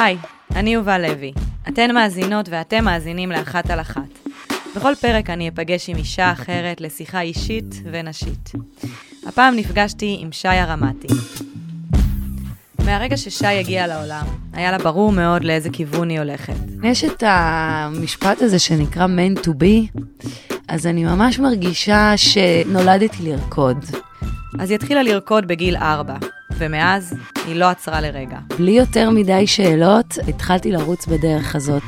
היי, אני יובל לוי. אתן מאזינות ואתם מאזינים לאחת על אחת. בכל פרק אני אפגש עם אישה אחרת לשיחה אישית ונשית. הפעם נפגשתי עם שי הרמתי. מהרגע ששי הגיע לעולם, היה לה ברור מאוד לאיזה כיוון היא הולכת. יש את המשפט הזה שנקרא man to be, אז אני ממש מרגישה שנולדתי לרקוד. אז היא התחילה לרקוד בגיל ארבע, ומאז היא לא עצרה לרגע. בלי יותר מדי שאלות, התחלתי לרוץ בדרך הזאת.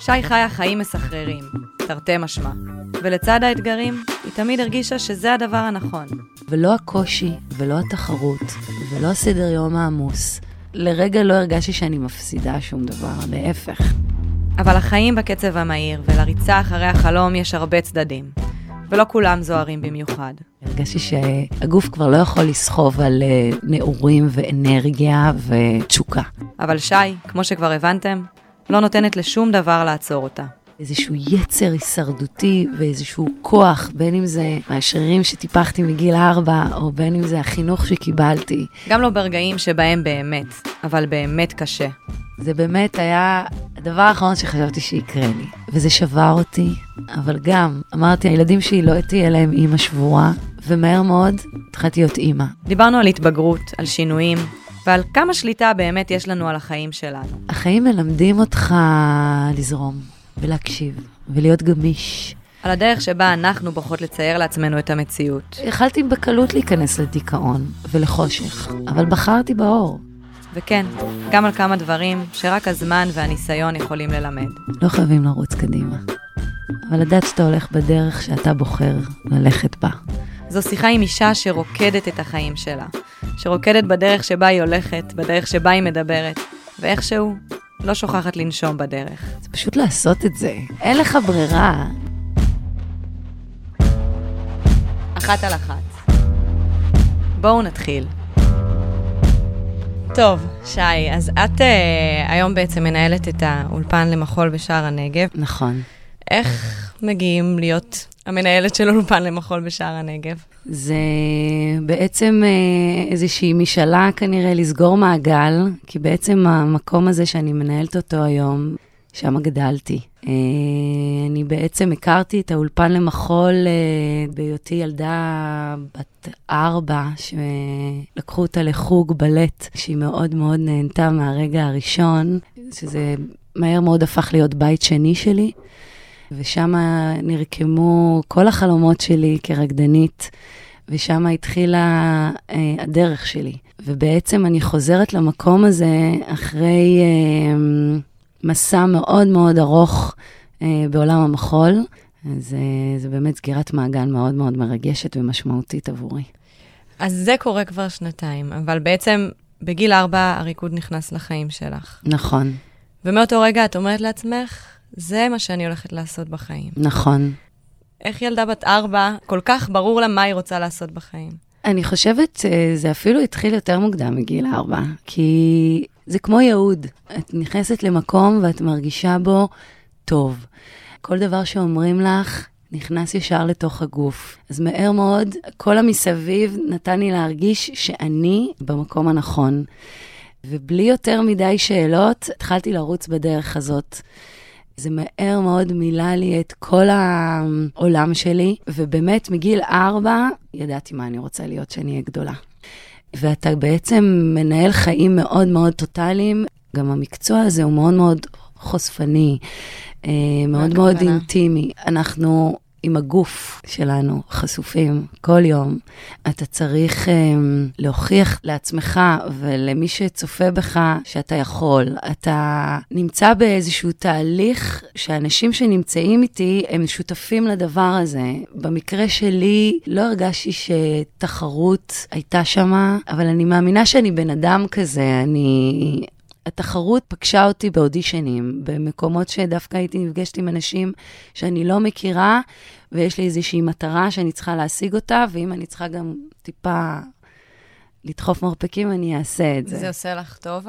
שי חיה חיים מסחררים, תרתי משמע. ולצד האתגרים, היא תמיד הרגישה שזה הדבר הנכון. ולא הקושי, ולא התחרות, ולא הסדר יום העמוס. לרגע לא הרגשתי שאני מפסידה שום דבר, להפך. אבל החיים בקצב המהיר, ולריצה אחרי החלום יש הרבה צדדים. ולא כולם זוהרים במיוחד. הרגשתי שהגוף כבר לא יכול לסחוב על אה, נעורים ואנרגיה ותשוקה. אבל שי, כמו שכבר הבנתם, לא נותנת לשום דבר לעצור אותה. איזשהו יצר הישרדותי ואיזשהו כוח, בין אם זה מהשרירים שטיפחתי מגיל ארבע, או בין אם זה החינוך שקיבלתי. גם לא ברגעים שבהם באמת, אבל באמת קשה. זה באמת היה הדבר האחרון שחשבתי שיקרה לי, וזה שבר אותי, אבל גם אמרתי, הילדים שלי לא תהיה להם אימא שבורה, ומהר מאוד התחלתי להיות אימא. דיברנו על התבגרות, על שינויים, ועל כמה שליטה באמת יש לנו על החיים שלנו. החיים מלמדים אותך לזרום, ולהקשיב, ולהיות גמיש. על הדרך שבה אנחנו בוחרות לצייר לעצמנו את המציאות. יכלתי בקלות להיכנס לדיכאון ולחושך, אבל בחרתי באור. וכן, גם על כמה דברים שרק הזמן והניסיון יכולים ללמד. לא חייבים לרוץ קדימה, אבל לדעת שאתה הולך בדרך שאתה בוחר ללכת בה. זו שיחה עם אישה שרוקדת את החיים שלה, שרוקדת בדרך שבה היא הולכת, בדרך שבה היא מדברת, ואיכשהו לא שוכחת לנשום בדרך. זה פשוט לעשות את זה, אין לך ברירה. אחת על אחת. בואו נתחיל. טוב, שי, אז את uh, היום בעצם מנהלת את האולפן למחול בשער הנגב. נכון. איך מגיעים להיות המנהלת של אולפן למחול בשער הנגב? זה בעצם אה, איזושהי משאלה כנראה לסגור מעגל, כי בעצם המקום הזה שאני מנהלת אותו היום, שם גדלתי. אה, אני בעצם הכרתי את האולפן למחול אה, בהיותי ילדה בת ארבע, שלקחו אותה לחוג בלט, שהיא מאוד מאוד נהנתה מהרגע הראשון, שזה מהר מאוד הפך להיות בית שני שלי. ושם נרקמו כל החלומות שלי כרקדנית, ושם התחילה אה, הדרך שלי. ובעצם אני חוזרת למקום הזה אחרי אה, מסע מאוד מאוד ארוך אה, בעולם המחול. אז אה, זה באמת סגירת מעגל מאוד מאוד מרגשת ומשמעותית עבורי. אז זה קורה כבר שנתיים, אבל בעצם בגיל ארבע הריקוד נכנס לחיים שלך. נכון. ומאותו רגע את אומרת לעצמך, זה מה שאני הולכת לעשות בחיים. נכון. איך ילדה בת ארבע, כל כך ברור לה מה היא רוצה לעשות בחיים? אני חושבת שזה אפילו התחיל יותר מוקדם מגיל ארבע, כי זה כמו ייעוד. את נכנסת למקום ואת מרגישה בו טוב. כל דבר שאומרים לך, נכנס ישר לתוך הגוף. אז מהר מאוד, כל המסביב נתן לי להרגיש שאני במקום הנכון. ובלי יותר מדי שאלות, התחלתי לרוץ בדרך הזאת. זה מהר מאוד מילא לי את כל העולם שלי, ובאמת מגיל ארבע ידעתי מה אני רוצה להיות כשאני אהיה גדולה. ואתה בעצם מנהל חיים מאוד מאוד טוטאליים. גם המקצוע הזה הוא מאוד מאוד חושפני, אה, מאוד מאוד אינטימי. אנחנו עם הגוף שלנו חשופים כל יום. אתה צריך um, להוכיח לעצמך ולמי שצופה בך שאתה יכול. אתה נמצא באיזשהו תהליך שאנשים שנמצאים איתי הם שותפים לדבר הזה. במקרה שלי לא הרגשתי שתחרות הייתה שמה, אבל אני מאמינה שאני בן אדם כזה. אני... התחרות פגשה אותי באודישנים, במקומות שדווקא הייתי נפגשת עם אנשים שאני לא מכירה, ויש לי איזושהי מטרה שאני צריכה להשיג אותה, ואם אני צריכה גם טיפה לדחוף מרפקים, אני אעשה את זה. זה עושה לך טוב,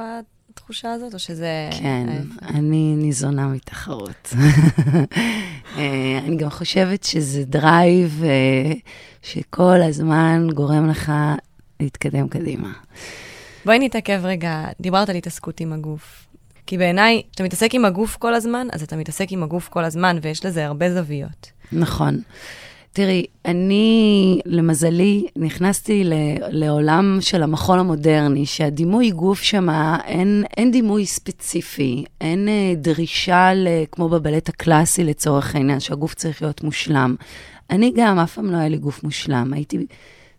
התחושה הזאת, או שזה... כן, אני ניזונה מתחרות. אה, אני גם חושבת שזה drive אה, שכל הזמן גורם לך להתקדם קדימה. בואי נתעכב רגע, דיברת על התעסקות עם הגוף. כי בעיניי, כשאתה מתעסק עם הגוף כל הזמן, אז אתה מתעסק עם הגוף כל הזמן, ויש לזה הרבה זוויות. נכון. תראי, אני, למזלי, נכנסתי ל, לעולם של המחול המודרני, שהדימוי גוף שם, אין, אין דימוי ספציפי, אין אה, דרישה, ל, כמו בבלט הקלאסי לצורך העניין, שהגוף צריך להיות מושלם. אני גם, אף פעם לא היה לי גוף מושלם. הייתי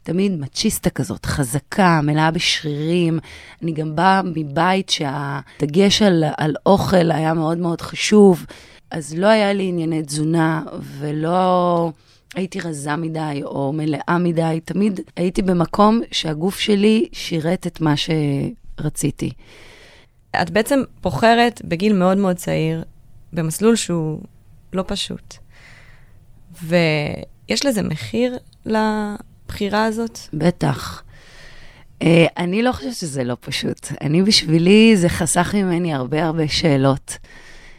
תמיד מצ'יסטה כזאת, חזקה, מלאה בשרירים. אני גם באה מבית שהדגש על, על אוכל היה מאוד מאוד חשוב, אז לא היה לי ענייני תזונה, ולא... הייתי רזה מדי או מלאה מדי, תמיד הייתי במקום שהגוף שלי שירת את מה שרציתי. את בעצם בוחרת בגיל מאוד מאוד צעיר, במסלול שהוא לא פשוט. ויש לזה מחיר לבחירה הזאת? בטח. Uh, אני לא חושבת שזה לא פשוט. אני, בשבילי, זה חסך ממני הרבה הרבה שאלות.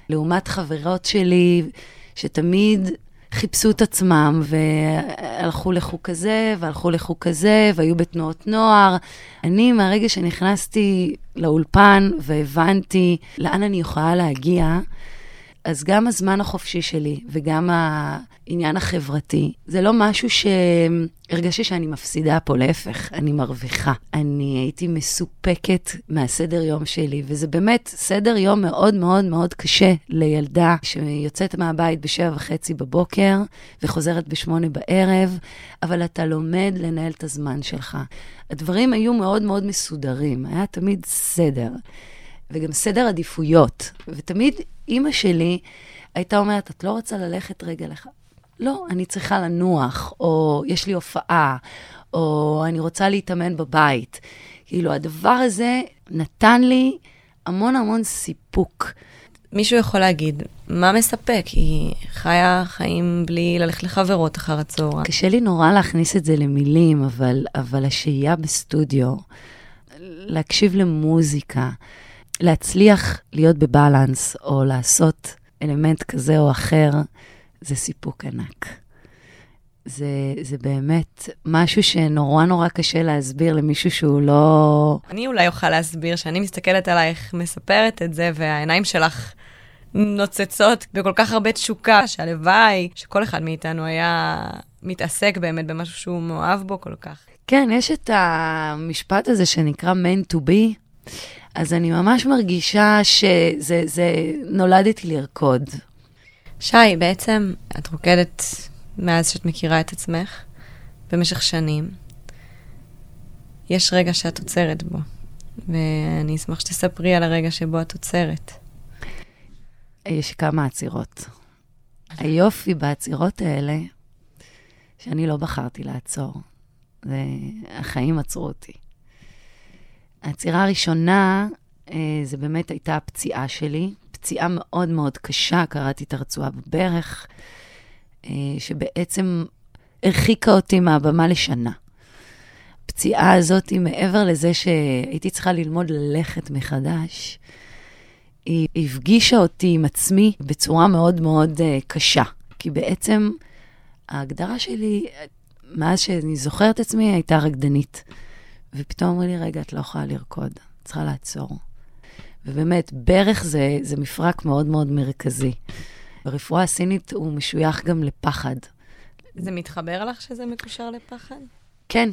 לעומת חברות שלי, שתמיד חיפשו את עצמם, והלכו לחוג כזה, והלכו לחוג כזה, והיו בתנועות נוער. אני, מהרגע שנכנסתי לאולפן והבנתי לאן אני יכולה להגיע, אז גם הזמן החופשי שלי וגם העניין החברתי, זה לא משהו שהרגשתי שאני מפסידה פה, להפך, אני מרוויחה. אני הייתי מסופקת מהסדר יום שלי, וזה באמת סדר יום מאוד מאוד מאוד קשה לילדה שיוצאת מהבית בשבע וחצי בבוקר וחוזרת בשמונה בערב, אבל אתה לומד לנהל את הזמן שלך. הדברים היו מאוד מאוד מסודרים, היה תמיד סדר. וגם סדר עדיפויות. ותמיד אימא שלי הייתה אומרת, את לא רוצה ללכת רגע לך? לא, אני צריכה לנוח, או יש לי הופעה, או אני רוצה להתאמן בבית. כאילו, הדבר הזה נתן לי המון המון סיפוק. מישהו יכול להגיד, מה מספק? היא חיה חיים בלי ללכת לחברות אחר הצהריים. קשה לי נורא להכניס את זה למילים, אבל, אבל השהייה בסטודיו, להקשיב למוזיקה, להצליח להיות בבלנס, או לעשות אלמנט כזה או אחר, זה סיפוק ענק. זה, זה באמת משהו שנורא נורא קשה להסביר למישהו שהוא לא... אני אולי אוכל להסביר שאני מסתכלת עלייך, מספרת את זה, והעיניים שלך נוצצות בכל כך הרבה תשוקה, שהלוואי שכל אחד מאיתנו היה מתעסק באמת במשהו שהוא מאוהב בו כל כך. כן, יש את המשפט הזה שנקרא man to be. אז אני ממש מרגישה שזה, זה, נולדתי לרקוד. שי, בעצם את רוקדת מאז שאת מכירה את עצמך, במשך שנים. יש רגע שאת עוצרת בו, ואני אשמח שתספרי על הרגע שבו את עוצרת. יש כמה עצירות. היופי בעצירות האלה, שאני לא בחרתי לעצור, והחיים עצרו אותי. העצירה הראשונה, אה, זה באמת הייתה הפציעה שלי, פציעה מאוד מאוד קשה, קראתי את הרצועה בברך, אה, שבעצם הרחיקה אותי מהבמה לשנה. הפציעה הזאת, היא מעבר לזה שהייתי צריכה ללמוד ללכת מחדש, היא הפגישה אותי עם עצמי בצורה מאוד מאוד uh, קשה. כי בעצם ההגדרה שלי, מאז שאני זוכרת עצמי, הייתה רקדנית. ופתאום אומרים לי, רגע, את לא יכולה לרקוד, צריכה לעצור. ובאמת, ברך זה, זה מפרק מאוד מאוד מרכזי. ברפואה הסינית הוא משוייך גם לפחד. זה מתחבר לך שזה מקושר לפחד? כן,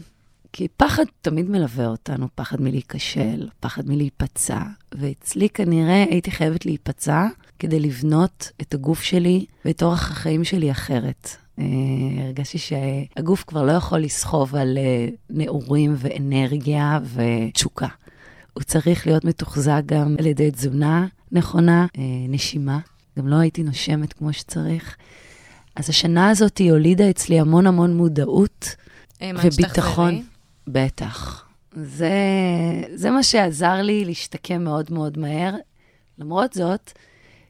כי פחד תמיד מלווה אותנו, פחד מלהיכשל, פחד מלהיפצע. ואצלי כנראה הייתי חייבת להיפצע כדי לבנות את הגוף שלי ואת אורח החיים שלי אחרת. Uh, הרגשתי שהגוף כבר לא יכול לסחוב על uh, נעורים ואנרגיה ותשוקה. הוא צריך להיות מתוחזק גם על ידי תזונה נכונה, uh, נשימה. גם לא הייתי נושמת כמו שצריך. אז השנה הזאת היא הולידה אצלי המון המון מודעות וביטחון. בטח. זה, זה מה שעזר לי להשתקם מאוד מאוד מהר. למרות זאת,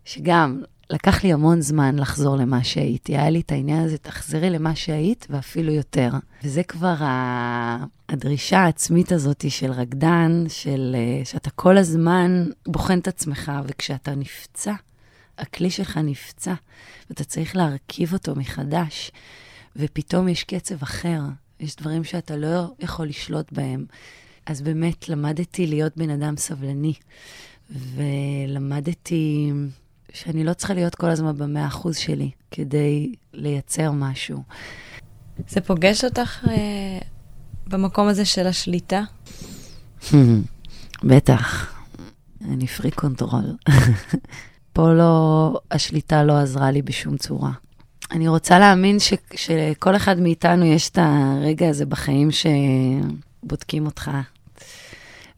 שגם לקח לי המון זמן לחזור למה שהייתי. היה לי את העניין הזה, תחזרי למה שהיית, ואפילו יותר. וזה כבר ה... הדרישה העצמית הזאת של רקדן, של אה, שאתה כל הזמן בוחן את עצמך, וכשאתה נפצע, הכלי שלך נפצע, ואתה צריך להרכיב אותו מחדש, ופתאום יש קצב אחר, יש דברים שאתה לא יכול לשלוט בהם. אז באמת למדתי להיות בן אדם סבלני. ולמדתי שאני לא צריכה להיות כל הזמן במאה אחוז שלי כדי לייצר משהו. זה פוגש אותך אה, במקום הזה של השליטה? בטח, אני freak control. פה לא, השליטה לא עזרה לי בשום צורה. אני רוצה להאמין ש, שלכל אחד מאיתנו יש את הרגע הזה בחיים שבודקים אותך.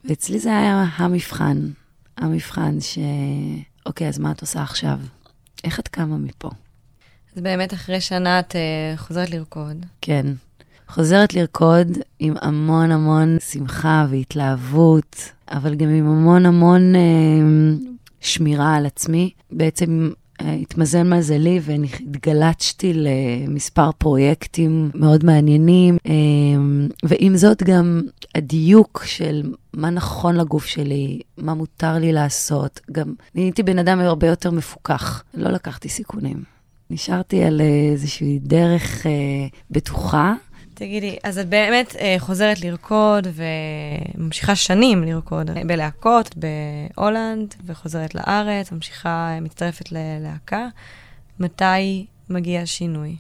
ואצלי זה היה המבחן, המבחן ש... אוקיי, אז מה את עושה עכשיו? איך את קמה מפה? אז באמת אחרי שנה את אה, חוזרת לרקוד. כן. חוזרת לרקוד עם המון המון שמחה והתלהבות, אבל גם עם המון המון אה, שמירה על עצמי. בעצם התמזל מזלי והתגלצתי למספר פרויקטים מאוד מעניינים, אה, ועם זאת גם הדיוק של מה נכון לגוף שלי, מה מותר לי לעשות. גם נהייתי בן אדם הרבה יותר מפוקח, לא לקחתי סיכונים. נשארתי על איזושהי דרך אה, בטוחה. תגידי, אז את באמת אה, חוזרת לרקוד וממשיכה שנים לרקוד בלהקות בהולנד, וחוזרת לארץ, ממשיכה, מצטרפת ללהקה. מתי מגיע השינוי?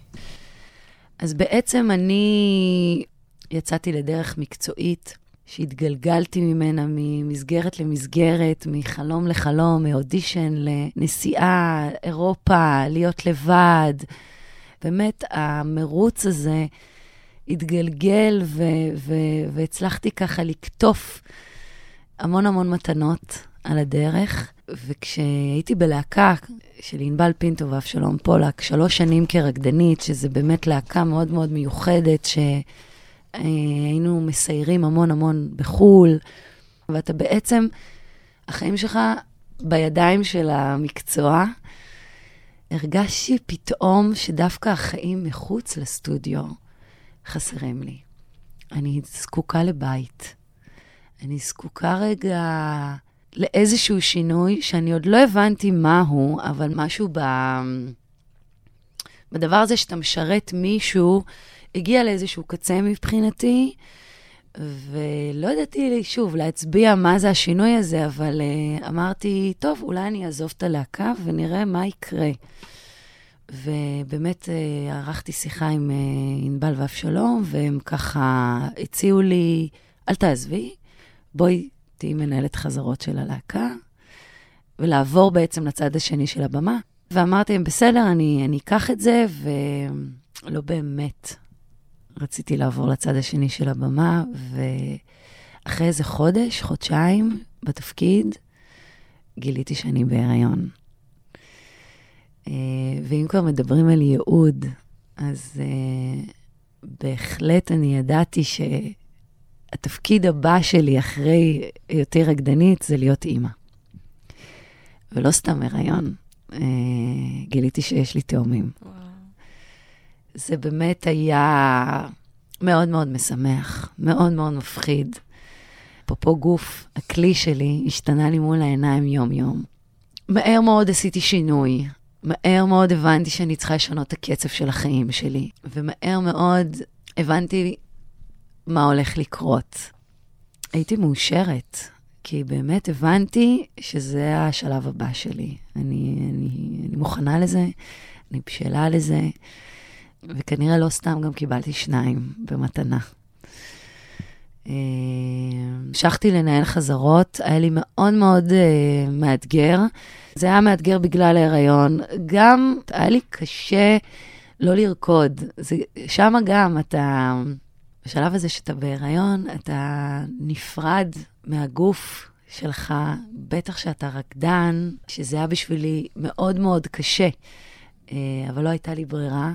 אז בעצם אני יצאתי לדרך מקצועית שהתגלגלתי ממנה ממסגרת למסגרת, מחלום לחלום, מאודישן לנסיעה, אירופה, להיות לבד. באמת, המרוץ הזה התגלגל ו- ו- והצלחתי ככה לקטוף המון המון מתנות על הדרך. וכשהייתי בלהקה של ענבל פינטו ואבשלום פולק, שלוש שנים כרקדנית, שזה באמת להקה מאוד מאוד מיוחדת, שהיינו מסיירים המון המון בחו"ל, ואתה בעצם, החיים שלך בידיים של המקצוע. הרגשתי פתאום שדווקא החיים מחוץ לסטודיו, חסרים לי. אני זקוקה לבית. אני זקוקה רגע לאיזשהו שינוי שאני עוד לא הבנתי מהו, אבל משהו ב... בדבר הזה שאתה משרת מישהו, הגיע לאיזשהו קצה מבחינתי, ולא ידעתי, שוב, להצביע מה זה השינוי הזה, אבל uh, אמרתי, טוב, אולי אני אעזוב את הלהקה ונראה מה יקרה. ובאמת אה, ערכתי שיחה עם אה, ענבל ואבשלום, והם ככה הציעו לי, אל תעזבי, בואי תהיי מנהלת חזרות של הלהקה, ולעבור בעצם לצד השני של הבמה. ואמרתי להם, בסדר, אני, אני אקח את זה, ולא באמת רציתי לעבור לצד השני של הבמה, ואחרי איזה חודש, חודשיים בתפקיד, גיליתי שאני בהיריון. אה, ואם כבר מדברים על ייעוד, אז uh, בהחלט אני ידעתי שהתפקיד הבא שלי אחרי היותי רקדנית זה להיות אימא. ולא סתם הריון, uh, גיליתי שיש לי תאומים. זה באמת היה מאוד מאוד משמח, מאוד מאוד מפחיד. אפרופו גוף, הכלי שלי השתנה לי מול העיניים יום-יום. מהר מאוד עשיתי שינוי. מהר מאוד הבנתי שאני צריכה לשנות את הקצב של החיים שלי, ומהר מאוד הבנתי מה הולך לקרות. הייתי מאושרת, כי באמת הבנתי שזה השלב הבא שלי. אני, אני, אני מוכנה לזה, אני בשלה לזה, וכנראה לא סתם גם קיבלתי שניים במתנה. אה, המשכתי לנהל חזרות, היה לי מאוד מאוד uh, מאתגר. זה היה מאתגר בגלל ההיריון. גם היה לי קשה לא לרקוד. שם גם אתה, בשלב הזה שאתה בהיריון, אתה נפרד מהגוף שלך, בטח שאתה רקדן, שזה היה בשבילי מאוד מאוד קשה, uh, אבל לא הייתה לי ברירה.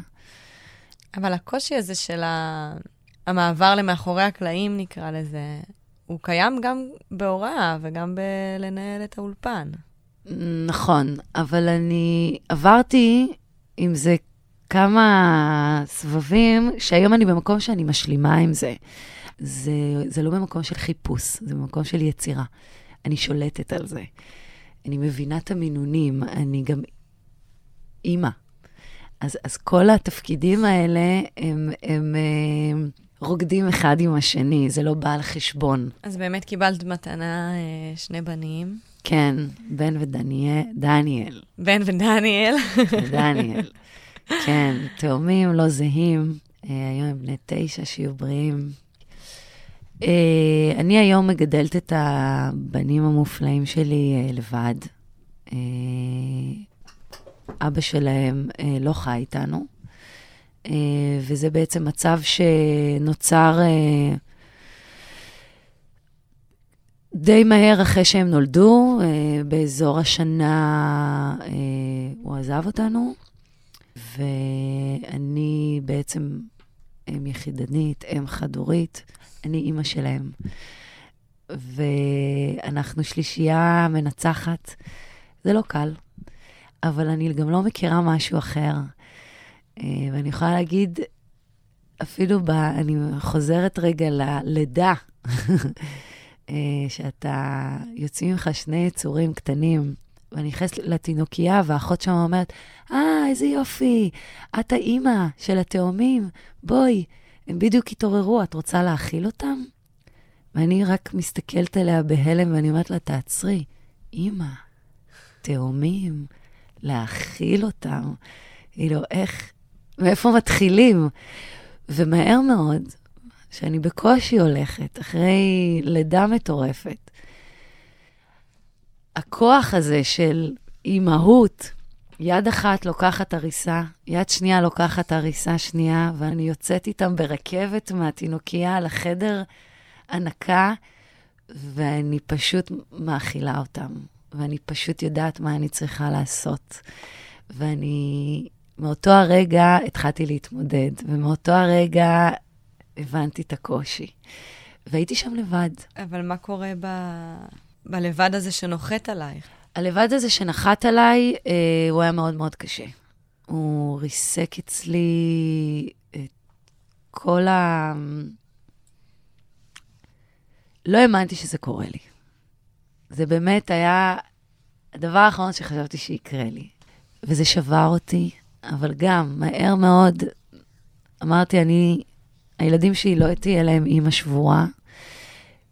אבל הקושי הזה של ה... המעבר למאחורי הקלעים, נקרא לזה, הוא קיים גם בהוראה וגם בלנהל את האולפן. נכון, אבל אני עברתי עם זה כמה סבבים, שהיום אני במקום שאני משלימה עם זה. זה, זה לא במקום של חיפוש, זה במקום של יצירה. אני שולטת על זה. אני מבינה את המינונים, אני גם אימא. אז, אז כל התפקידים האלה הם, הם, הם רוקדים אחד עם השני, זה לא בא על חשבון. אז באמת קיבלת מתנה אה, שני בנים. כן, בן ודניאל, דניאל. בן ודניאל. דניאל. כן, תאומים לא זהים, אה, היום הם בני תשע, שיהיו בריאים. אה, אני היום מגדלת את הבנים המופלאים שלי לבד. אבא שלהם לא חי איתנו, וזה בעצם מצב שנוצר די מהר אחרי שהם נולדו, באזור השנה הוא עזב אותנו. ואני בעצם אם יחידנית, אם חד-הורית, אני אימא שלהם. ואנחנו שלישייה מנצחת. זה לא קל, אבל אני גם לא מכירה משהו אחר. אה, ואני יכולה להגיד, אפילו ב... אני חוזרת רגע ללידה, אה, שאתה, יוצאים ממך שני יצורים קטנים. ואני נכנסת לתינוקייה, והאחות שם אומרת, אה, איזה יופי, את האימא של התאומים, בואי, הם בדיוק התעוררו, את רוצה להאכיל אותם? ואני רק מסתכלת עליה בהלם, ואני אומרת לה, תעצרי, אימא, תאומים, להאכיל אותם. כאילו, איך, מאיפה מתחילים? ומהר מאוד, שאני בקושי הולכת, אחרי לידה מטורפת, הכוח הזה של אימהות, יד אחת לוקחת הריסה, יד שנייה לוקחת הריסה שנייה, ואני יוצאת איתם ברכבת מהתינוקייה לחדר הנקה, ואני פשוט מאכילה אותם, ואני פשוט יודעת מה אני צריכה לעשות. ואני, מאותו הרגע התחלתי להתמודד, ומאותו הרגע הבנתי את הקושי. והייתי שם לבד. אבל מה קורה ב... בלבד הזה שנוחת עלייך? הלבד הזה שנחת עליי, אה, הוא היה מאוד מאוד קשה. הוא ריסק אצלי את כל ה... לא האמנתי שזה קורה לי. זה באמת היה הדבר האחרון שחשבתי שיקרה לי. וזה שבר אותי, אבל גם, מהר מאוד, אמרתי, אני, הילדים שלי לא תהיה להם אימא שבורה.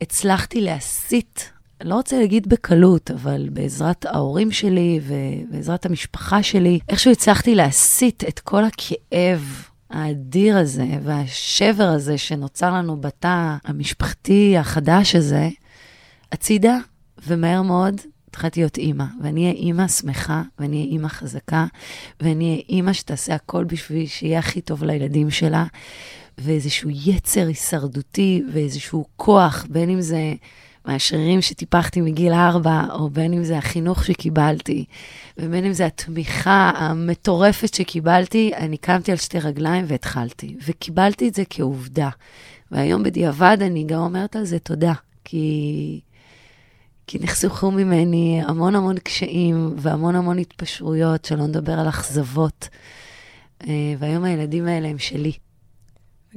הצלחתי להסיט לא רוצה להגיד בקלות, אבל בעזרת ההורים שלי ובעזרת המשפחה שלי, איכשהו הצלחתי להסיט את כל הכאב האדיר הזה והשבר הזה שנוצר לנו בתא המשפחתי החדש הזה, הצידה, ומהר מאוד התחלתי להיות אימא. ואני אהיה אימא שמחה, ואני אהיה אימא חזקה, ואני אהיה אימא שתעשה הכל בשביל שיהיה הכי טוב לילדים שלה, ואיזשהו יצר הישרדותי ואיזשהו כוח, בין אם זה... מהשרירים שטיפחתי מגיל ארבע, או בין אם זה החינוך שקיבלתי, ובין אם זה התמיכה המטורפת שקיבלתי, אני קמתי על שתי רגליים והתחלתי. וקיבלתי את זה כעובדה. והיום בדיעבד אני גם אומרת על זה תודה, כי... כי נחסכו ממני המון המון קשיים והמון המון התפשרויות, שלא נדבר על אכזבות. אה, והיום הילדים האלה הם שלי.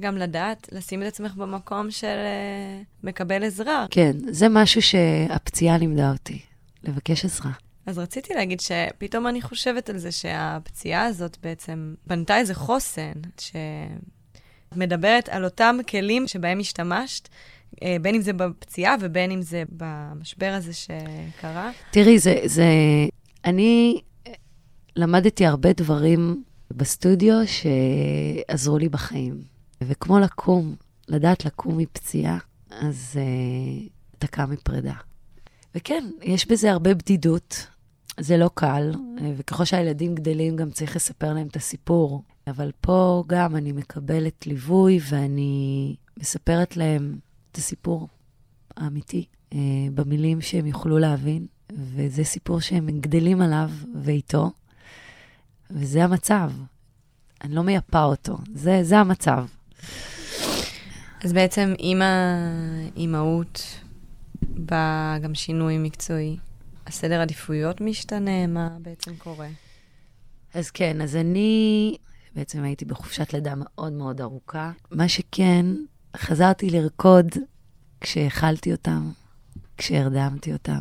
גם לדעת, לשים את עצמך במקום של uh, מקבל עזרה. כן, זה משהו שהפציעה לימדה אותי, לבקש עזרה. אז רציתי להגיד שפתאום אני חושבת על זה שהפציעה הזאת בעצם בנתה איזה חוסן, שמדברת על אותם כלים שבהם השתמשת, אה, בין אם זה בפציעה ובין אם זה במשבר הזה שקרה. תראי, זה, זה... אני למדתי הרבה דברים בסטודיו שעזרו לי בחיים. וכמו לקום, לדעת לקום מפציעה, אז uh, אתה קם מפרידה. וכן, יש בזה הרבה בדידות, זה לא קל, אה, וככל שהילדים גדלים גם צריך לספר להם את הסיפור. אבל פה גם אני מקבלת ליווי ואני מספרת להם את הסיפור האמיתי, uh, במילים שהם יוכלו להבין, וזה סיפור שהם גדלים עליו ואיתו, וזה המצב. אני לא מייפה אותו, זה, זה המצב. אז בעצם עם האימהות בא גם שינוי מקצועי. הסדר עדיפויות משתנה, מה בעצם קורה? אז כן, אז אני בעצם הייתי בחופשת לידה מאוד מאוד ארוכה. מה שכן, חזרתי לרקוד כשהאכלתי אותם, כשהרדמתי אותם.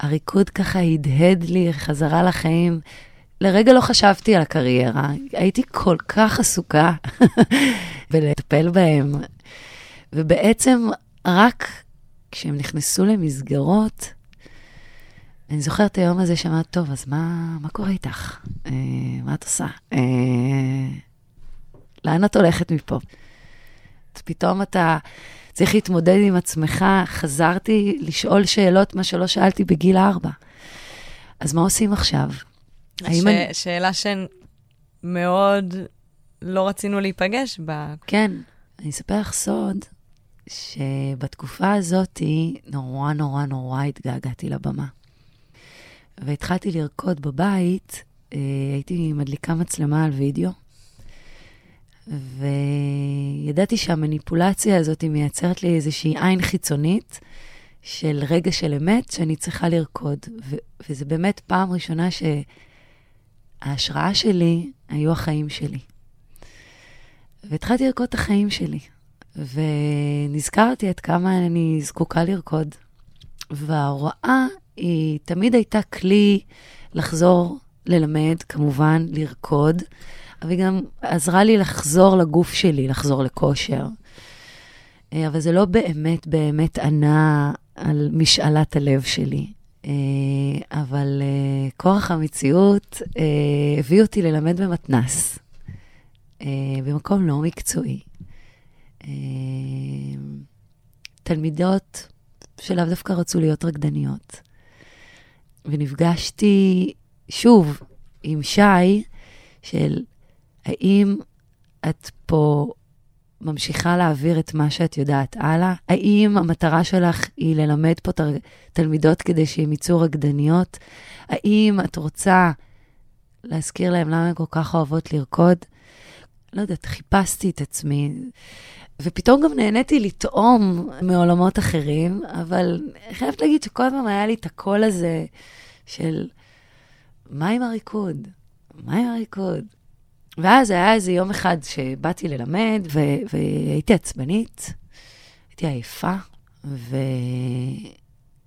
הריקוד ככה הדהד לי חזרה לחיים. לרגע לא חשבתי על הקריירה, הייתי כל כך עסוקה בלטפל בהם. ובעצם רק כשהם נכנסו למסגרות, אני זוכרת היום הזה שאמרת, טוב, אז מה, מה קורה איתך? אה, מה את עושה? אה, לאן את הולכת מפה? פתאום אתה צריך להתמודד עם עצמך. חזרתי לשאול שאלות, מה שלא שאלתי בגיל ארבע. אז מה עושים עכשיו? ש... אני... שאלה שמאוד לא רצינו להיפגש בה. כן, אני אספר לך סוד, שבתקופה הזאת נורא נורא נורא התגעגעתי לבמה. והתחלתי לרקוד בבית, אה, הייתי מדליקה מצלמה על וידאו, וידעתי שהמניפולציה הזאת מייצרת לי איזושהי עין חיצונית של רגע של אמת שאני צריכה לרקוד. ו- וזה באמת פעם ראשונה שההשראה שלי היו החיים שלי. והתחלתי לרקוד את החיים שלי, ונזכרתי עד כמה אני זקוקה לרקוד. וההוראה היא תמיד הייתה כלי לחזור ללמד, כמובן, לרקוד, אבל היא גם עזרה לי לחזור לגוף שלי, לחזור לכושר. אה, אבל זה לא באמת באמת ענה על משאלת הלב שלי. אה, אבל אה, כורח המציאות הביא אותי ללמד במתנ"ס, במקום לא מקצועי. תלמידות שלאו דווקא רצו להיות רקדניות. ונפגשתי שוב עם שי, של האם את פה ממשיכה להעביר את מה שאת יודעת הלאה? האם המטרה שלך היא ללמד פה תלמידות כדי שהן יצאו רקדניות? האם את רוצה להזכיר להם למה הן כל כך אוהבות לרקוד? לא יודעת, חיפשתי את עצמי. ופתאום גם נהניתי לטעום מעולמות אחרים, אבל חייבת להגיד שכל הזמן היה לי את הקול הזה של מה עם הריקוד? מה עם הריקוד? ואז היה איזה יום אחד שבאתי ללמד, ו- והייתי עצבנית, הייתי עייפה, ו...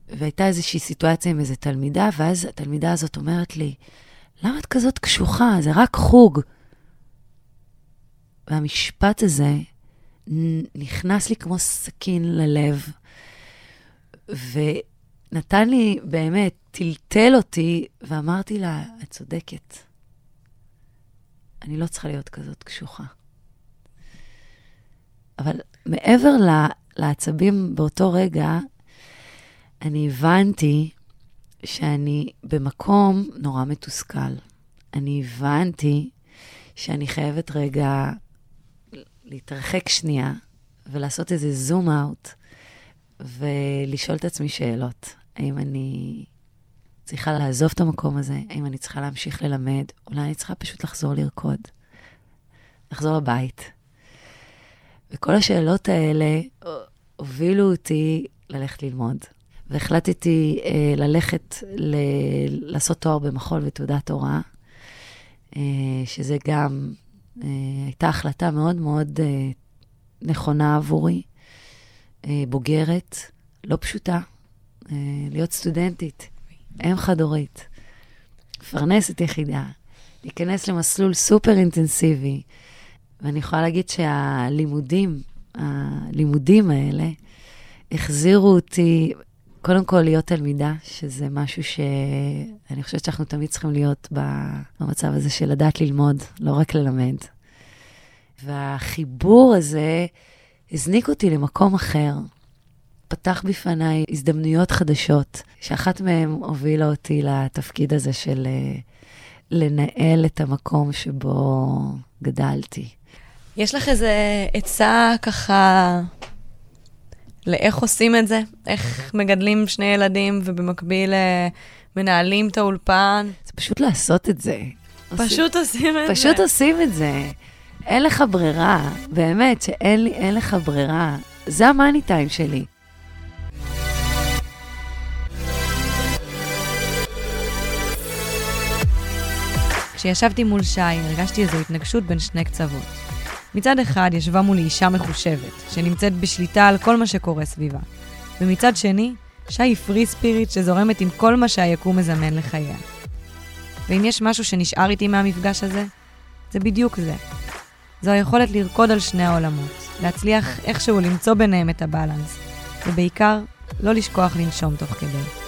והייתה איזושהי סיטואציה עם איזו תלמידה, ואז התלמידה הזאת אומרת לי, למה את כזאת קשוחה? זה רק חוג. והמשפט הזה נכנס לי כמו סכין ללב, ונתן לי, באמת, טלטל אותי, ואמרתי לה, את צודקת. אני לא צריכה להיות כזאת קשוחה. אבל מעבר לעצבים באותו רגע, אני הבנתי שאני במקום נורא מתוסכל. אני הבנתי שאני חייבת רגע להתרחק שנייה ולעשות איזה זום אאוט ולשאול את עצמי שאלות. האם אני צריכה לעזוב את המקום הזה? האם אני צריכה להמשיך ללמד? אולי אני צריכה פשוט לחזור לרקוד, לחזור לבית. וכל השאלות האלה הובילו אותי ללכת ללמוד. והחלטתי אה, ללכת ל- לעשות תואר במחול ותעודת הוראה, אה, שזה גם אה, הייתה החלטה מאוד מאוד אה, נכונה עבורי, אה, בוגרת, לא פשוטה, אה, להיות סטודנטית. אם חד-הורית, מפרנסת יחידה, להיכנס למסלול סופר אינטנסיבי, ואני יכולה להגיד שהלימודים, הלימודים האלה, החזירו אותי, קודם כל להיות תלמידה, שזה משהו שאני חושבת שאנחנו תמיד צריכים להיות במצב הזה של לדעת ללמוד, לא רק ללמד. והחיבור הזה הזניק אותי למקום אחר. פתח בפניי הזדמנויות חדשות, שאחת מהן הובילה אותי לתפקיד הזה של uh, לנהל את המקום שבו גדלתי. יש לך איזה עצה ככה לאיך עושים את זה? איך מגדלים שני ילדים ובמקביל uh, מנהלים את האולפן? זה פשוט לעשות את זה. פשוט עושים את פשוט זה. פשוט עושים את זה. אין לך ברירה, באמת שאין לי, אין לך ברירה. זה המאני טיים שלי. כשישבתי מול שי, הרגשתי איזו התנגשות בין שני קצוות. מצד אחד ישבה מולי אישה מחושבת, שנמצאת בשליטה על כל מה שקורה סביבה. ומצד שני, שי היא פרי ספיריט שזורמת עם כל מה שהיקום מזמן לחייה. ואם יש משהו שנשאר איתי מהמפגש הזה, זה בדיוק זה. זו היכולת לרקוד על שני העולמות, להצליח איכשהו למצוא ביניהם את הבלנס, ובעיקר, לא לשכוח לנשום תוך כדי.